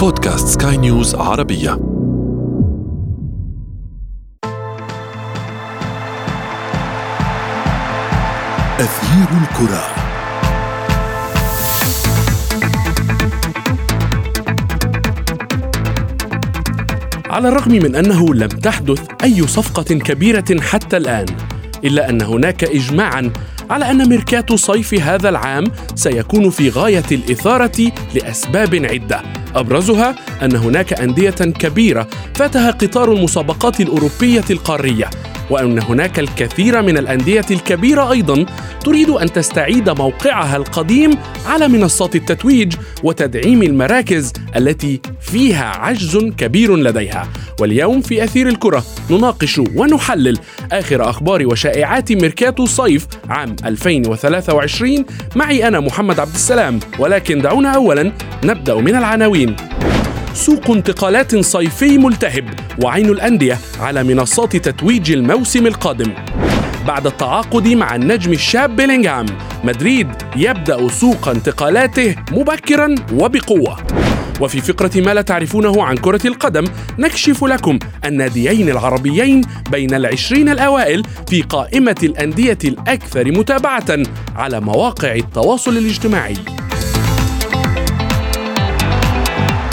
بودكاست سكاي نيوز عربية. أثير الكرة. على الرغم من أنه لم تحدث أي صفقة كبيرة حتى الآن إلا أن هناك اجماعا على أن ميركاتو صيف هذا العام سيكون في غاية الإثارة لأسباب عدة. أبرزها أن هناك أندية كبيرة فاتها قطار المسابقات الأوروبية القارية وأن هناك الكثير من الأندية الكبيرة أيضا تريد أن تستعيد موقعها القديم على منصات التتويج وتدعيم المراكز التي فيها عجز كبير لديها. واليوم في أثير الكرة نناقش ونحلل آخر أخبار وشائعات ميركاتو صيف عام 2023 معي أنا محمد عبد السلام ولكن دعونا اولا نبدأ من العناوين. سوق انتقالات صيفي ملتهب وعين الأندية على منصات تتويج الموسم القادم. بعد التعاقد مع النجم الشاب بيلينغهام مدريد يبدأ سوق انتقالاته مبكرا وبقوة. وفي فقرة ما لا تعرفونه عن كرة القدم نكشف لكم الناديين العربيين بين العشرين الأوائل في قائمة الأندية الأكثر متابعة على مواقع التواصل الاجتماعي.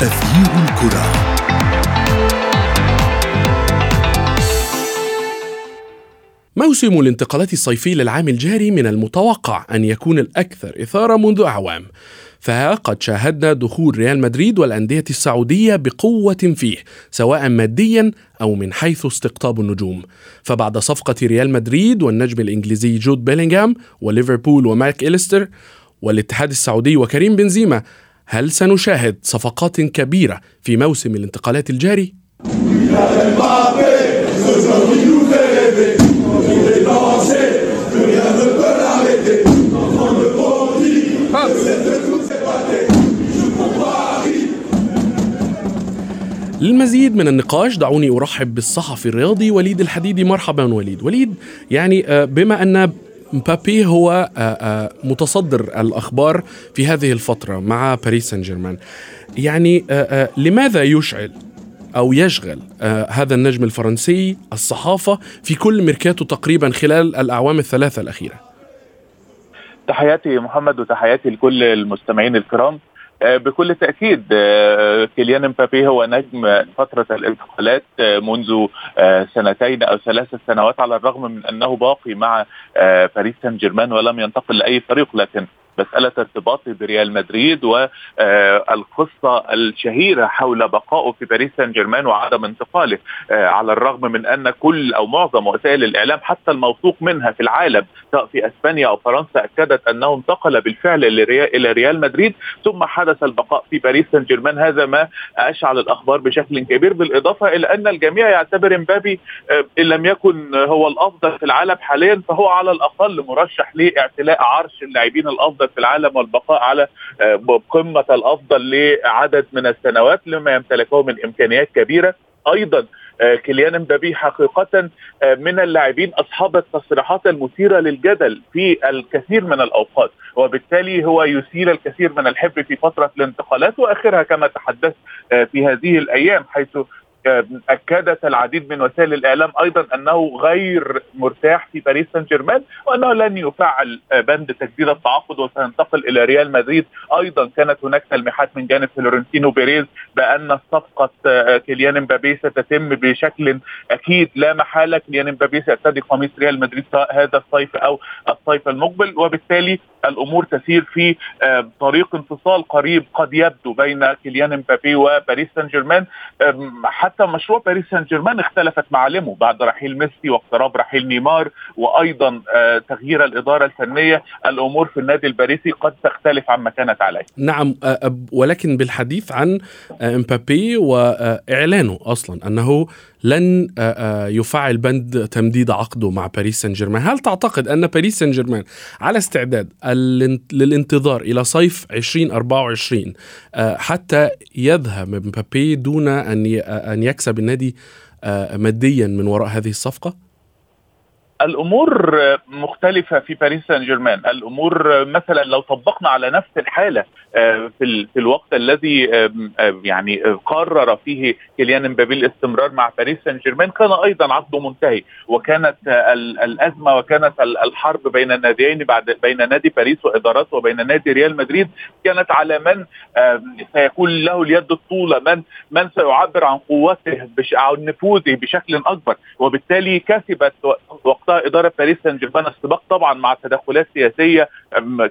أثير الكرة. موسم الانتقالات الصيفي للعام الجاري من المتوقع أن يكون الأكثر إثارة منذ أعوام؟ فها قد شاهدنا دخول ريال مدريد والأندية السعودية بقوة فيه سواء ماديا أو من حيث استقطاب النجوم. فبعد صفقة ريال مدريد والنجم الإنجليزي جود بيلينغهام وليفربول وماك إليستر والاتحاد السعودي وكريم بنزيما هل سنشاهد صفقات كبيرة في موسم الانتقالات الجاري؟ للمزيد من النقاش دعوني أرحب بالصحفي الرياضي وليد الحديدي مرحبا وليد وليد يعني آه، بما أن مبابي هو آه، آه، متصدر الأخبار في هذه الفترة مع باريس سان جيرمان يعني لماذا يشعل أو يشغل هذا النجم الفرنسي الصحافة في كل ميركاتو تقريبا خلال الأعوام الثلاثة الأخيرة؟ تحياتي محمد وتحياتي لكل المستمعين الكرام. آه، بكل تأكيد آه، كيليان امبابي هو نجم فترة الانتقالات آه، منذ سنتين أو ثلاث سنوات على الرغم من أنه باقي مع باريس سان جيرمان ولم ينتقل لأي فريق لكن مسألة ارتباطه بريال مدريد والقصة الشهيرة حول بقائه في باريس سان جيرمان وعدم انتقاله على الرغم من أن كل أو معظم وسائل الإعلام حتى الموثوق منها في العالم سواء في أسبانيا أو فرنسا أكدت أنه انتقل بالفعل إلى ريال مدريد ثم حدث البقاء في باريس سان جيرمان. هذا ما أشعل الأخبار بشكل كبير بالإضافة إلى أن الجميع يعتبر امبابي إن لم يكن هو الأفضل في العالم حاليا فهو على الأقل مرشح لإعتلاء عرش اللاعبين الأفضل في العالم والبقاء على آه، قمة الأفضل لعدد من السنوات لما يمتلكه من إمكانيات كبيرة. أيضا آه، كيليان امبابي حقيقة آه، من اللاعبين أصحاب التصريحات المثيرة للجدل في الكثير من الأوقات وبالتالي هو يثير الكثير من الحبر في فترة الانتقالات وآخرها كما تحدثت في هذه الأيام حيث أكدت العديد من وسائل الإعلام أيضا أنه غير مرتاح في باريس سان جيرمان وأنه لن يفعل بند تجديد التعاقد وسينتقل إلى ريال مدريد. أيضا كانت هناك تلميحات من جانب فلورنتينو بيريز بأن صفقة كيليان امبابي ستتم بشكل أكيد. لا محالة كيليان امبابي سيرتدي قميص ريال مدريد سواء هذا الصيف أو الصيف المقبل وبالتالي الأمور تسير في طريق انفصال قريب قد يبدو بين كيليان امبابي وباريس سان جيرمان حتى مشروع باريس سان جيرمان اختلفت معالمه بعد رحيل ميسي واقتراب رحيل نيمار وأيضا آه، تغيير الإدارة الفنية. الأمور في النادي الباريسي قد تختلف عما كانت عليه. نعم آه، ولكن بالحديث عن آه، امبابي وإعلانه أصلا أنه لن يفعل بند تمديد عقده مع باريس سان جيرمان، هل تعتقد أن باريس سان جيرمان على استعداد للانتظار إلى صيف 2024 حتى يذهب مبابي دون أن أن يكسب النادي آه، ماديا من وراء هذه الصفقة؟ الأمور مختلفة في باريس سان جيرمان الأمور مثلا لو طبقنا على نفس الحالة آه، في الوقت الذي يعني قرر فيه كيليان امبابي الاستمرار مع باريس سان جيرمان كان أيضا عقده منتهي. وكانت الأزمة وكانت الحرب بين الناديين بعد بين نادي باريس وادارته وبين نادي ريال مدريد كانت على من سيكون له اليد الطولة من من سيعبر عن قوته عن نفوذه بشكل أكبر. وبالتالي كسبت وقتها إدارة باريس سان جيرمان السباق طبعا مع تدخلات سياسية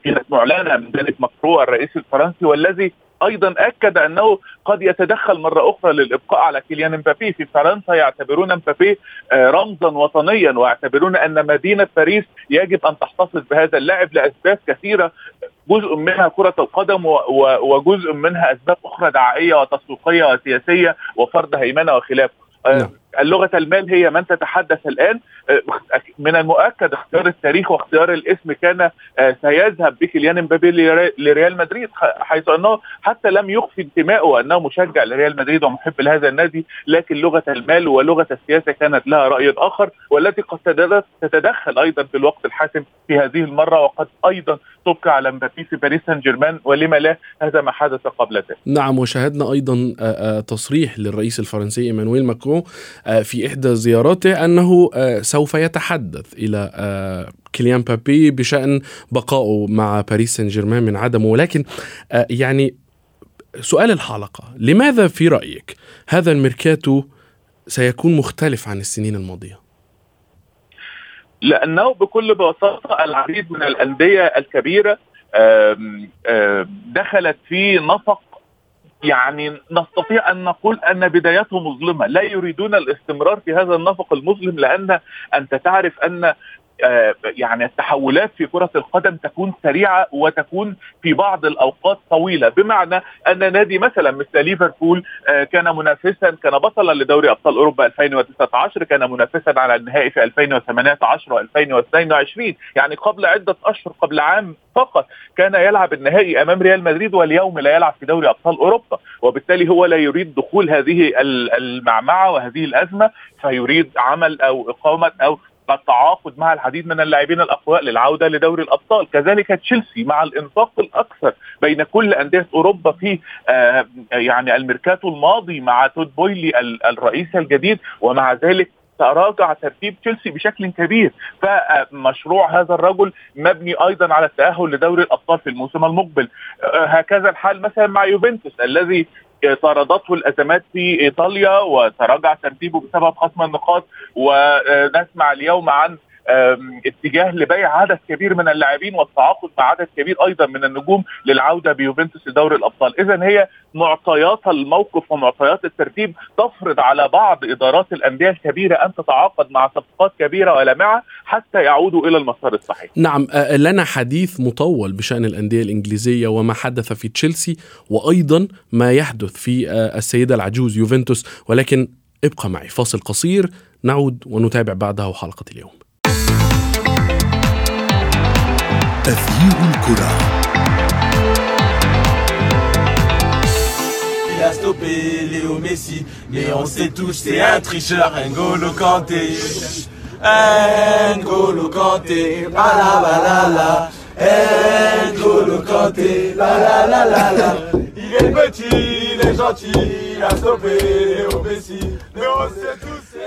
كانت معلنة من ذلك مكرو الرئيس الفرنسي والذي أيضا أكد أنه قد يتدخل مرة أخرى للإبقاء على كيليان امبابي في فرنسا يعتبرون امبابي آه، رمزا وطنيا ويعتبرون أن مدينة باريس يجب أن تحتفظ بهذا اللاعب لأسباب كثيرة جزء منها كرة القدم وجزء منها أسباب أخرى دعائية وتسويقية وسياسية وفرض هيمنة وخلافه آه، نعم. اللغة المال هي من تتحدث الآن آه، من المؤكد اختيار التاريخ واختيار الاسم كان آه، سيذهب بكيليان امبابي لريال مدريد حيث أنه حتى لم يخفي انتمائه أنه مشجع لريال مدريد ومحب لهذا النادي لكن لغة المال ولغة السياسة كانت لها رأي آخر والتي قد تتدخل أيضا في الوقت الحاسم في هذه المرة وقد أيضا تبقى على مبابي في باريس سان جيرمان ولما لا هذا ما حدث قبل ذلك. نعم وشاهدنا أيضا آه، تصريح للرئيس الفرنسي إيمانويل ماكرون في إحدى زياراته أنه آه، سوف يتحدث إلى آه، كيليان امبابي بشأن بقائه مع باريس سان جيرمان من عدمه ولكن يعني سؤال الحلقة لماذا في رأيك هذا الميركاتو سيكون مختلف عن السنين الماضية؟ لأنه بكل بساطة العديد من الأندية الكبيرة دخلت في نفق يعني نستطيع أن نقول أن بدايته مظلمة، لا يريدون الاستمرار في هذا النفق المظلم لأن أنت تعرف أن يعني التحولات في كرة القدم تكون سريعة وتكون في بعض الأوقات طويلة. بمعنى أن نادي مثلا مثل ليفربول آه، كان منافسا كان بطلا لدوري أبطال أوروبا 2019 كان منافسا على النهائي في 2018 و2022 يعني قبل عدة أشهر قبل عام فقط كان يلعب النهائي أمام ريال مدريد واليوم لا يلعب في دوري أبطال أوروبا. وبالتالي هو لا يريد دخول هذه المعمعة وهذه الأزمة فيريد عمل أو إقامة أو التعاقد مع العديد من اللاعبين الأقوياء للعودة لدوري الأبطال. كذلك تشيلسي مع الانفاق الأكثر بين كل أندية أوروبا في آه يعني الميركاتو الماضي مع تود بويلي الرئيس الجديد ومع ذلك تراجع ترتيب تشيلسي بشكل كبير. فمشروع هذا الرجل مبني أيضا على التأهل لدوري الأبطال في الموسم المقبل. آه، هكذا الحال مثلا مع يوفنتوس الذي طاردته الأزمات في إيطاليا وتراجع ترتيبه بسبب خصم النقاط ونسمع اليوم عن اتجاه لبيع عدد كبير من اللاعبين والتعاقد مع عدد كبير أيضا من النجوم للعودة بيوفنتوس لدوري الأبطال، اذا هي معطيات الموقف ومعطيات الترتيب تفرض على بعض إدارات الأندية الكبيرة أن تتعاقد مع صفقات كبيرة ولامعه حتى يعودوا إلى المسار الصحيح. نعم لنا حديث مطول بشأن الأندية الإنجليزية وما حدث في تشيلسي وأيضا ما يحدث في السيدة العجوز يوفنتوس ولكن ابقى معي فاصل قصير نعود ونتابع بعده حلقه اليوم. تغيير الكرة Il a stoppé Léo Messi, mais on sait tous c'est un tricheur, N'Golo Kanté. N'Golo Kanté, balabalala. N'Golo Kanté, la la la la la. Il est petit, il est gentil,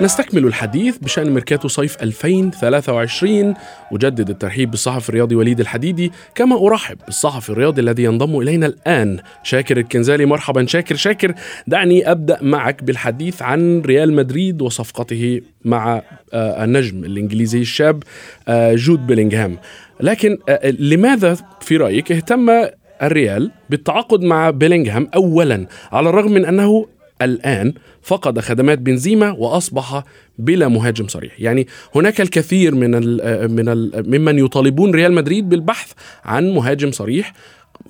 نستكمل الحديث بشأن ميركاتو صيف 2023 أجدد الترحيب بالصحفي الرياضي وليد الحديدي كما أرحب بالصحفي الرياضي الذي ينضم إلينا الآن. شاكر الكنزالي مرحبا شاكر. شاكر دعني أبدأ معك بالحديث عن ريال مدريد وصفقته مع آه، النجم الإنجليزي الشاب آه، جود بيلينغهام. لكن آه، لماذا في رأيك اهتم الريال بالتعاقد مع بيلينغهام أولا على الرغم من أنه الآن فقد خدمات بنزيما وأصبح بلا مهاجم صريح. يعني هناك الكثير من ال من ال ممن يطالبون ريال مدريد بالبحث عن مهاجم صريح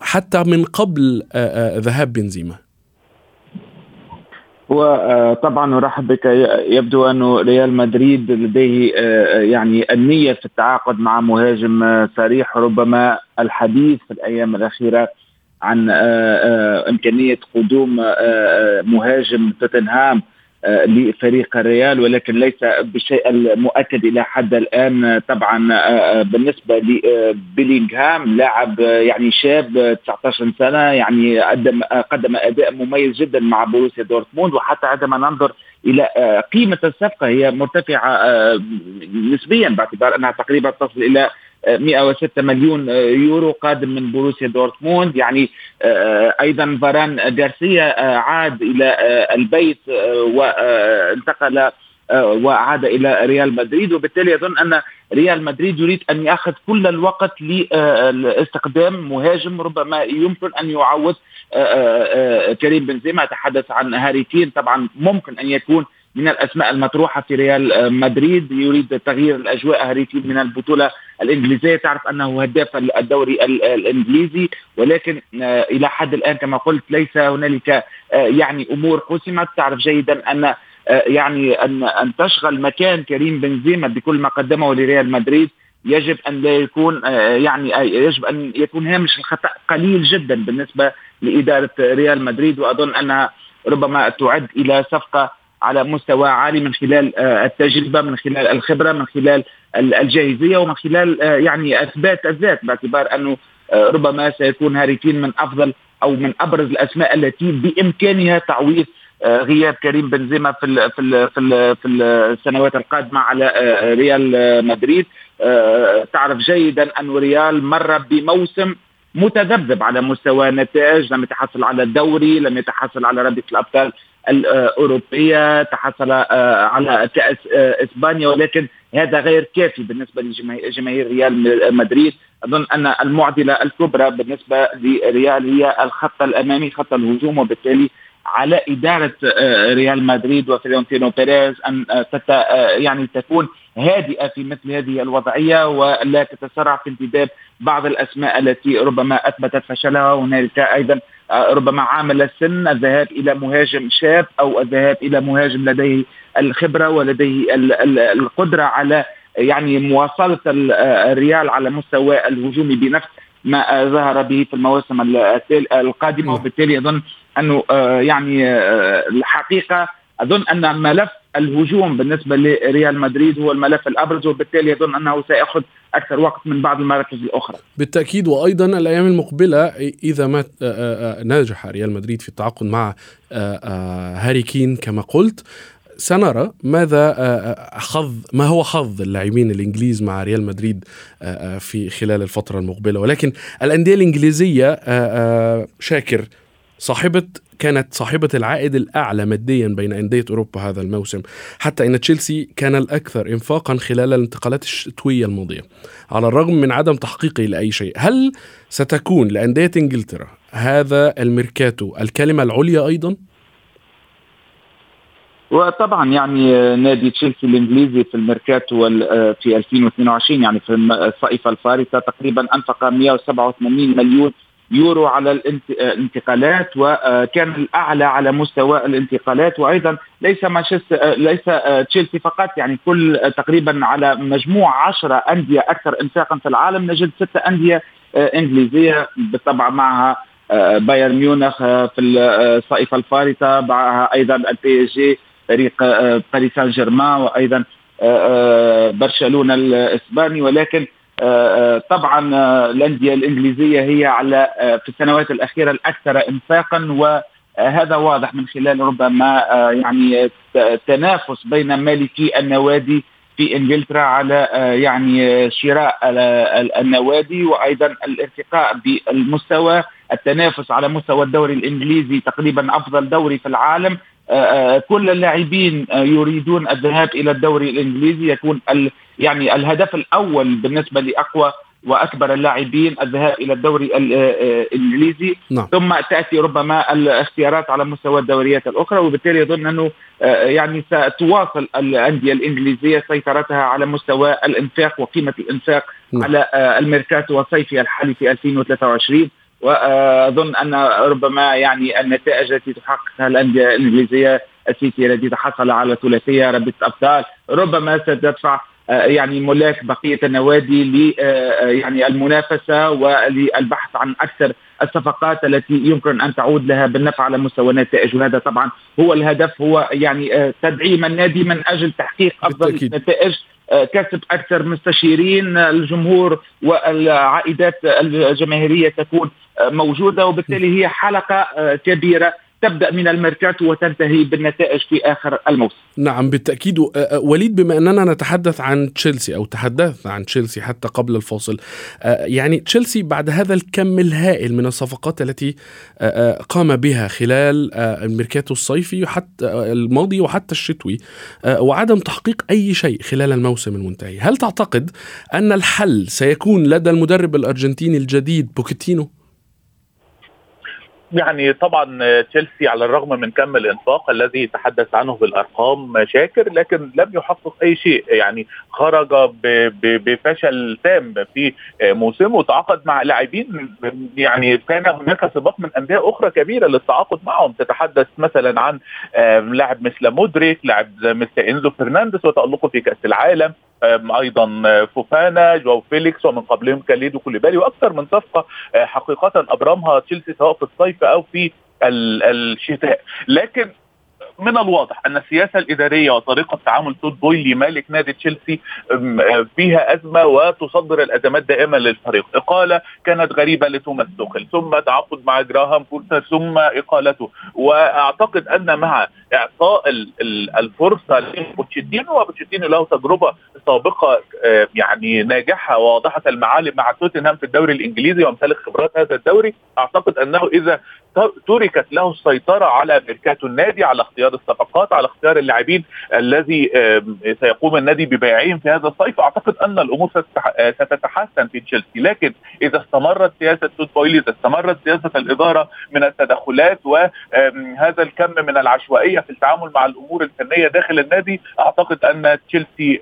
حتى من قبل ذهاب بنزيما. وطبعا أرحب بك. يبدو أن ريال مدريد لديه يعني النية في التعاقد مع مهاجم صريح ربما الحديث في الأيام الأخيرة عن آه، آه، إمكانية قدوم آه، مهاجم توتنهام. لفريق الريال ولكن ليس بالشيء المؤكد إلى حد الآن. طبعا بالنسبة لبيلينغهام لاعب يعني شاب 19 سنة يعني قدم قدم أداء مميز جدا مع بروسيا دورتموند وحتى عندما ننظر إلى قيمة الصفقة هي مرتفعة نسبيا باعتبار أنها تقريبا تصل إلى 106 مليون يورو قادم من بروسيا دورتموند. يعني أيضا فاران جارسيا عاد إلى البيت وانتقل وعاد إلى ريال مدريد. وبالتالي أظن أن ريال مدريد يريد أن يأخذ كل الوقت لاستخدام مهاجم ربما يمكن أن يعوض كريم بنزيما. تحدث عن هاري كين. طبعا ممكن أن يكون من الأسماء المطروحة في ريال مدريد. يريد تغيير الأجواء هريتي من البطولة الإنجليزية. تعرف أنه هداف الدوري الإنجليزي ولكن إلى حد الآن كما قلت ليس هنالك يعني أمور حسمت تعرف جيدا أن يعني أن أن تشغل مكان كريم بنزيما بكل ما قدمه لريال مدريد. يجب أن لا يكون يعني يجب أن يكون هامش الخطأ قليل جدا بالنسبة لإدارة ريال مدريد. وأظن أنها ربما تعد إلى صفقة على مستوى عالي من خلال التجربة من خلال الخبرة من خلال الجاهزية ومن خلال يعني أثبات الذات باعتبار أنه ربما سيكون هاري كين من أفضل أو من أبرز الأسماء التي بإمكانها تعويض غياب كريم بنزيما في ال في ال في, ال في السنوات القادمة على ريال مدريد. تعرف جيدا أن ريال مر بموسم متذبذب على مستوى النتائج لم يتحصل على الدوري لم يتحصل على رابطة الأبطال الأوروبية تحصل على كأس إسبانيا ولكن هذا غير كافي بالنسبة لجماهير ريال مدريد. أظن أن المعضلة الكبرى بالنسبة لريال هي الخط الأمامي خط الهجوم وبالتالي على إدارة ريال مدريد وفلورنتينو بيريز أن يعني تكون هادئة في مثل هذه الوضعية ولا تتسرع في انتداب بعض الأسماء التي ربما أثبتت فشلها. هنالك أيضا ربما عامل السن الذهاب إلى مهاجم شاب أو الذهاب إلى مهاجم لديه الخبرة ولديه القدرة على يعني مواصلة الريال على مستوى الهجوم بنفس ما ظهر به في المواسم القادمة. وبالتالي أظن أنه يعني الحقيقة أظن أن ملف الهجوم بالنسبة لريال مدريد هو الملف الأبرز وبالتالي اظن أنه سيأخذ أكثر وقت من بعض المراكز الأخرى. بالتأكيد وأيضا الأيام المقبلة إذا ما نجح ريال مدريد في التعاقد مع هاري كين كما قلت سنرى ماذا حظ ما هو حظ اللاعبين الإنجليز مع ريال مدريد في خلال الفترة المقبلة ولكن الأندية الإنجليزية شاكر صاحبه كانت صاحبة العائد الأعلى ماديا بين أندية أوروبا هذا الموسم حتى أن تشيلسي كان الأكثر إنفاقا خلال الانتقالات الشتوية الماضية على الرغم من عدم تحقيقه لأي شيء هل ستكون لأندية إنجلترا هذا الميركاتو الكلمة العليا أيضا؟ وطبعا يعني نادي تشيلسي الإنجليزي في الميركاتو في 2022 يعني في الصيفه الفارطه تقريبا أنفق 187 مليون يورو على الانتقالات وكان الأعلى على مستوى الانتقالات. وأيضا ليس مانشستر ليس تشيلسي فقط. يعني كل تقريبا على مجموع 10 أندية أكثر انفاقا في العالم. نجد ستة أندية إنجليزية بالطبع معها بايرن ميونخ في الصيفه الفارطة معها أيضا ال PSG فريق باريس سان جيرمان وأيضا برشلونة الإسباني. ولكن طبعا الأندية الإنجليزية هي على في السنوات الأخيرة الأكثر انفاقا وهذا واضح من خلال ربما يعني تنافس بين مالكي النوادي في إنجلترا على يعني شراء النوادي وأيضا الارتقاء بالمستوى التنافس على مستوى الدوري الإنجليزي تقريبا أفضل دوري في العالم. كل اللاعبين يريدون الذهاب إلى الدوري الإنجليزي يكون يعني الهدف الأول بالنسبة لأقوى وأكبر اللاعبين الذهاب إلى الدوري الإنجليزي نعم. ثم تأتي ربما الاختيارات على مستوى الدوريات الأخرى وبالتالي اظن أنه يعني ستواصل الأندية الإنجليزية سيطرتها على مستوى الإنفاق وقيمة الإنفاق نعم. على الميركاتو الصيفي الحالي في 2023 وأظن أن ربما يعني النتائج التي تحققها الأندية الإنجليزية السيتي الذي تحصل على ثلاثية رابطة أبطال ربما ستدفع يعني ملاك بقية النوادي ل يعني المنافسة وللبحث عن أكثر الصفقات التي يمكن أن تعود لها بالنفع على مستوى النتائج وهذا طبعا هو الهدف هو يعني تدعيم النادي من أجل تحقيق أفضل بالتأكيد. نتائج كسب أكثر مستشيرين الجمهور والعائدات الجماهيرية تكون موجودة وبالتالي هي حلقة كبيرة تبدأ من الميركاتو وتنتهي بالنتائج في آخر الموسم. نعم بالتأكيد وليد بما أننا نتحدث عن تشيلسي أو تحدثنا عن تشيلسي حتى قبل الفاصل يعني تشيلسي بعد هذا الكم الهائل من الصفقات التي قام بها خلال الميركاتو الصيفي حتى الماضي وحتى الشتوي وعدم تحقيق أي شيء خلال الموسم المنتهي، هل تعتقد أن الحل سيكون لدى المدرب الأرجنتيني الجديد بوتشيتينو؟ يعني طبعا تشيلسي على الرغم من كم الإنفاق الذي تحدث عنه بالأرقام شاكر لكن لم يحقق أي شيء. يعني خرج بفشل تام في موسمه تعاقد مع لاعبين يعني كان هناك سباق من أندية أخرى كبيرة للتعاقد معهم. تتحدث مثلا عن لاعب مثل مودريك لاعب مثل إنزو فرنانديز وتألقه في كأس العالم. أيضا فوفانا جو فيليكس ومن قبلهم كاليدو كوليبالي وأكثر من صفقة حقيقة أبرمها تشيلسي سواء في الصيف أو في الشتاء. لكن من الواضح أن السياسة الإدارية وطريقة تعامل تود بويلي مالك نادي تشيلسي فيها أزمة وتصدر الأزمات دائما للفريق، إقالة كانت غريبة لتوماس توخل، ثم تعاقد مع جراهام بوتر ثم إقالته، وأعتقد أن مع إعطاء الفرصة لبوتشيتينو وبوتشيتينو له تجربة سابقة يعني ناجحة واضحه المعالم مع توتنهام في الدوري الإنجليزي وامتلك خبرات هذا الدوري، أعتقد أنه إذا تركت له السيطرة على ميركاتو النادي على اختيار الصفقات على اختيار اللاعبين الذي سيقوم النادي ببيعهم في هذا الصيف أعتقد أن الأمور ستتحسن في تشيلسي. لكن إذا استمرت سياسة تود بويلي إذا استمرت سياسة الإدارة من التدخلات وهذا الكم من العشوائية في التعامل مع الأمور الفنية داخل النادي أعتقد أن تشيلسي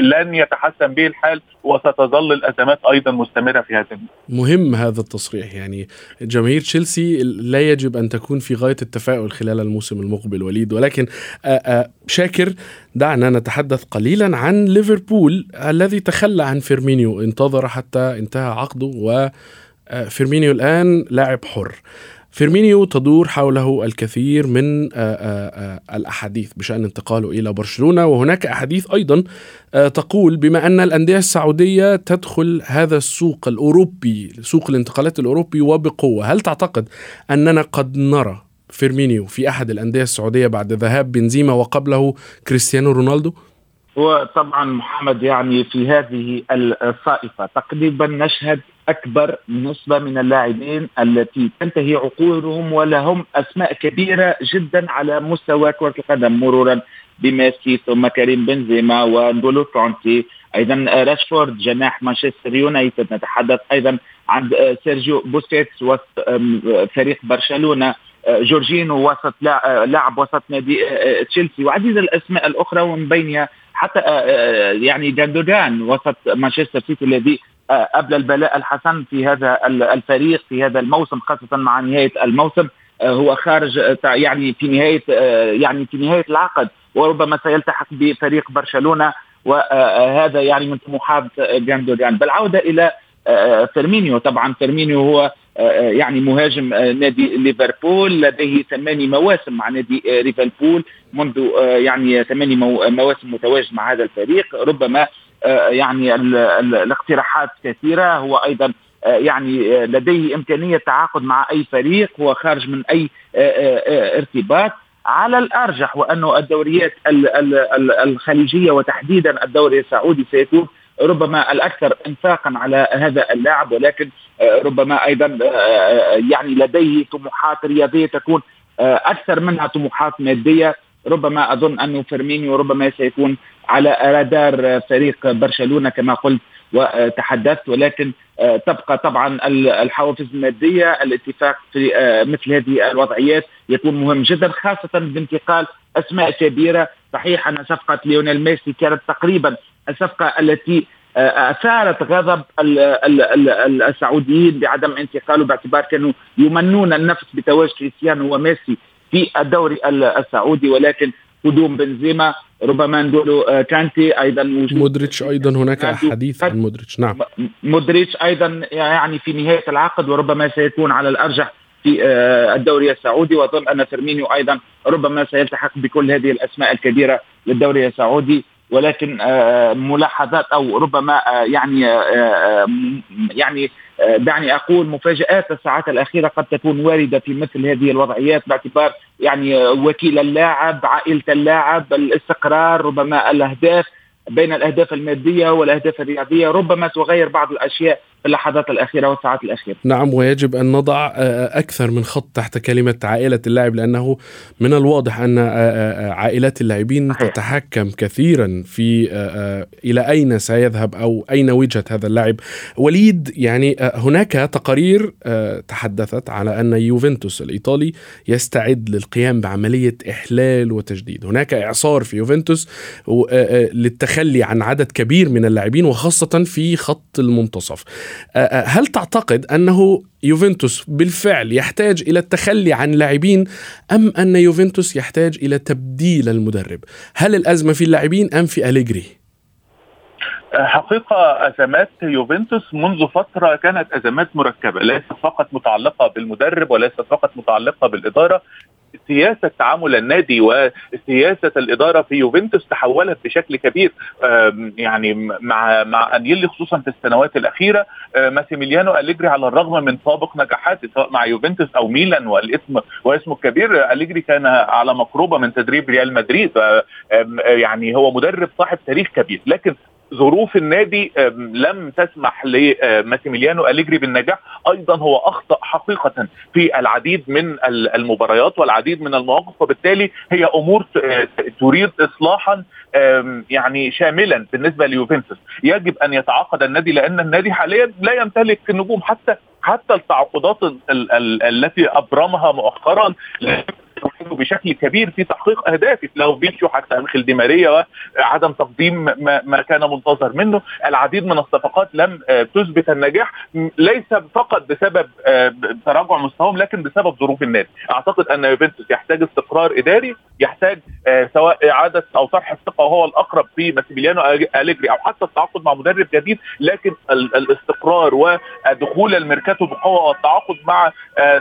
لن يتحسن به الحال وستظل الأزمات أيضا مستمرة في هذا مهم هذا التصريح يعني جماهير تشيلسي لا يجب أن تكون في غاية التفاؤل خلال الموسم المقبل وليد. ولكن شاكر دعنا نتحدث قليلا عن ليفربول الذي تخلى عن فيرمينيو. انتظر حتى انتهى عقده وفيرمينيو الآن لاعب حر. فيرمينيو تدور حوله الكثير من آآ آآ الأحاديث بشأن انتقاله إلى برشلونة وهناك أحاديث أيضا تقول بما أن الأندية السعودية تدخل هذا السوق الأوروبي سوق الانتقالات الأوروبي وبقوة. هل تعتقد أننا قد نرى فيرمينيو في أحد الأندية السعودية بعد ذهاب بنزيما وقبله كريستيانو رونالدو؟ وطبعا محمد يعني في هذه الصائفة تقريبا نشهد أكبر نسبة من اللاعبين التي تنتهي عقودهم ولهم أسماء كبيرة جدا على مستوى كرة القدم مرورا بميسي ثم كريم بنزيما ونجولو كانتي أيضا راشفورد جناح مانشستر يونايتد. نتحدث أيضا عن سيرجيو بوسكيتس وسط فريق برشلونة. جورجينو وسط لاعب وسط نادي تشيلسي. وعديد الأسماء الأخرى ومن بينها حتى يعني جاندوجان وسط مانشستر سيتي الذي أبلى البلاء الحسن في هذا الفريق في هذا الموسم خاصة مع نهاية الموسم. هو خارج يعني في نهاية يعني في نهاية العقد وربما سيلتحق بفريق برشلونة وهذا يعني من طموحات جاندوجان بالعوده إلى فيرمينيو. طبعا فيرمينيو هو يعني مهاجم نادي ليفربول لديه ثماني مواسم مع نادي ليفربول منذ يعني ثماني مواسم متواجد مع هذا الفريق. ربما يعني الاقتراحات كثيرة. هو أيضا يعني لديه إمكانية التعاقد مع أي فريق. هو خارج من أي ارتباط. على الأرجح وانه الدوريات الخليجية وتحديدا الدوري السعودي سيكون ربما الأكثر انفاقا على هذا اللاعب. ولكن ربما أيضا يعني لديه طموحات رياضية تكون أكثر منها طموحات مادية. ربما أظن انه فيرمينيو ربما سيكون على رادار فريق برشلونة كما قلت وتحدثت ولكن تبقى طبعا الحوافز المادية الاتفاق في مثل هذه الوضعيات يكون مهم جدا خاصة بانتقال أسماء كبيرة. صحيح أن صفقة ليونيل ميسي كانت تقريبا الصفقة التي أثارت غضب السعوديين بعدم انتقاله باعتبار كانوا يمنون النفس بتواجد كريستيانو وميسي. في الدوري السعودي ولكن قدوم بنزيما ربما نقولوا كانتي أيضا مودريتش أيضا هناك حديث عن مودريتش. نعم. مودريتش أيضا يعني في نهاية العقد وربما سيكون على الأرجح في الدوري السعودي. وأظن أن فيرمينيو أيضا ربما سيلتحق بكل هذه الأسماء الكبيرة للدوري السعودي. ولكن ملاحظات أو ربما يعني يعني دعني أقول مفاجآت الساعات الأخيرة قد تكون واردة في مثل هذه الوضعيات باعتبار يعني وكيل اللاعب عائلة اللاعب الاستقرار ربما الأهداف بين الأهداف المادية والأهداف الرياضية ربما تغير بعض الأشياء اللحظات الأخيرة والساعات الأخيرة. نعم ويجب أن نضع أكثر من خط تحت كلمة عائلة اللاعب لأنه من الواضح أن عائلات اللاعبين تتحكم كثيرا في إلى أين سيذهب أو أين وجهة هذا اللاعب. وليد يعني هناك تقارير تحدثت على أن يوفنتوس الإيطالي يستعد للقيام بعملية إحلال وتجديد. هناك إعصار في يوفنتوس للتخلي عن عدد كبير من اللاعبين وخاصة في خط المنتصف. هل تعتقد أنه يوفنتوس بالفعل يحتاج إلى التخلي عن لاعبين أم أن يوفنتوس يحتاج إلى تبديل المدرب؟ هل الأزمة في اللاعبين أم في أليجري؟ حقيقة أزمات يوفنتوس منذ فترة كانت أزمات مركبة ليست فقط متعلقة بالمدرب وليست فقط متعلقة بالإدارة سياسة تعامل النادي وسياسة الإدارة في يوفنتوس تحولت بشكل كبير يعني مع مع أنيلي خصوصا في السنوات الأخيرة. ماسيميليانو أليجري على الرغم من سابق نجاحاته سواء مع يوفنتوس أو ميلان والاسم واسمه الكبير أليجري كان على مقربة من تدريب ريال مدريد. يعني هو مدرب صاحب تاريخ كبير. لكن ظروف النادي لم تسمح لماسيميليانو أليجري بالنجاح. أيضا هو أخطأ حقيقة في العديد من المباريات والعديد من المواقف وبالتالي هي أمور تريد اصلاحا يعني شاملا بالنسبة ليوفنتوس. يجب أن يتعاقد النادي لأن النادي حاليا لا يمتلك النجوم حتى حتى التعاقدات التي أبرمها مؤخرا بشكل كبير في تحقيق اهدافه له فيتشو حتى انخل دي ماريا وعدم تقديم ما, ما كان منتظر منه. العديد من الصفقات لم تثبت النجاح ليس فقط بسبب تراجع مستواهم لكن بسبب ظروف النادي. أعتقد أن يوفنتوس يحتاج استقرار إداري يحتاج سواء إعادة أو طرح الثقة وهو الأقرب في ماسيميليانو أليجري أو حتى التعاقد مع مدرب جديد لكن الاستقرار ودخول الميركاتو بقوة والتعاقد مع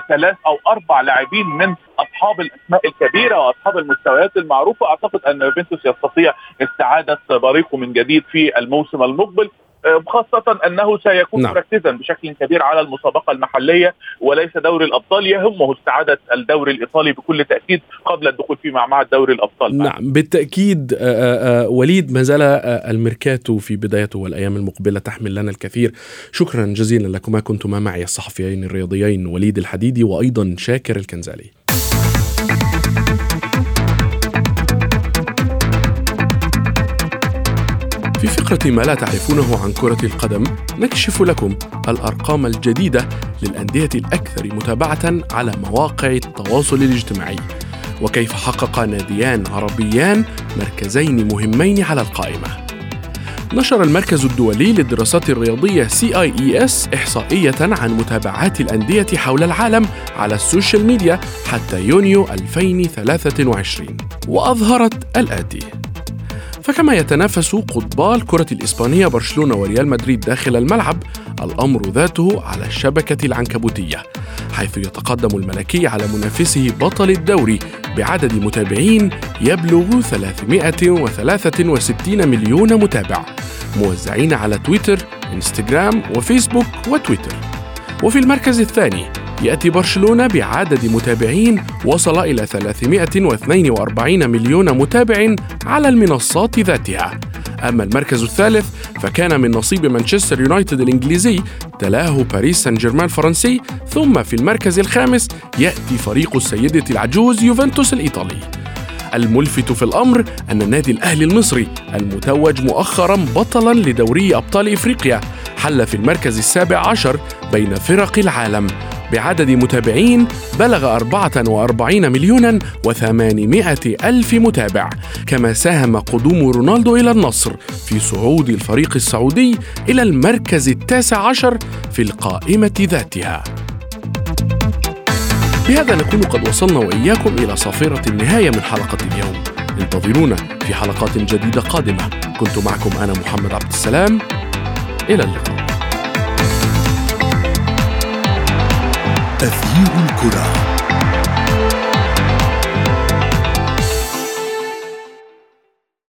ثلاث أو أربع لاعبين من أصحاب الأسماء الكبيرة وأصحاب المستويات المعروفة. أعتقد أن يوفنتوس يستطيع استعادة بريقه من جديد في الموسم المقبل خاصة أنه سيكون نعم. مركزا بشكل كبير على المسابقة المحلية وليس دوري الأبطال. يهمه استعادة الدوري الإيطالي بكل تأكيد قبل الدخول فيه مع الدوري الأبطال. نعم بالتأكيد آآ آآ وليد ما زال الميركاتو في بدايته والأيام المقبلة تحمل لنا الكثير. شكرا جزيلا لكما كنتما معي الصحفيين الرياضيين وليد الحديدي وأيضا شاكر الكنزالي. في فقرة ما لا تعرفونه عن كرة القدم نكشف لكم الأرقام الجديدة للأندية الأكثر متابعة على مواقع التواصل الاجتماعي. وكيف حقق ناديان عربيان مركزين مهمين على القائمة. نشر المركز الدولي للدراسات الرياضية CIES إحصائية عن متابعات الأندية حول العالم على السوشيال ميديا حتى يونيو 2023 وأظهرت الآتي. فكما يتنافس قطبا الكرة الإسبانية برشلونة وريال مدريد داخل الملعب الأمر ذاته على الشبكة العنكبوتية حيث يتقدم الملكي على منافسه بطل الدوري بعدد متابعين يبلغ 363 مليون متابع موزعين على تويتر إنستغرام وفيسبوك وتويتر. وفي المركز الثاني يأتي برشلونة بعدد متابعين وصل إلى 342 مليون متابع على المنصات ذاتها. أما المركز الثالث فكان من نصيب مانشستر يونايتد الإنجليزي تلاه باريس سان جيرمان الفرنسي ثم في المركز الخامس يأتي فريق السيدة العجوز يوفنتوس الإيطالي. الملفت في الأمر أن النادي الأهلي المصري المتوج مؤخرا بطلا لدوري أبطال إفريقيا حل في المركز السابع عشر بين فرق العالم. بعدد متابعين بلغ 44 مليونا و800 ألف متابع كما ساهم قدوم رونالدو إلى النصر في صعود الفريق السعودي إلى المركز التاسع عشر في القائمة ذاتها. بهذا نكون قد وصلنا وإياكم إلى صافرة النهاية من حلقة اليوم. انتظرونا في حلقات جديدة قادمة. كنت معكم أنا محمد عبد السلام. إلى اللقاء. أثير الكرة.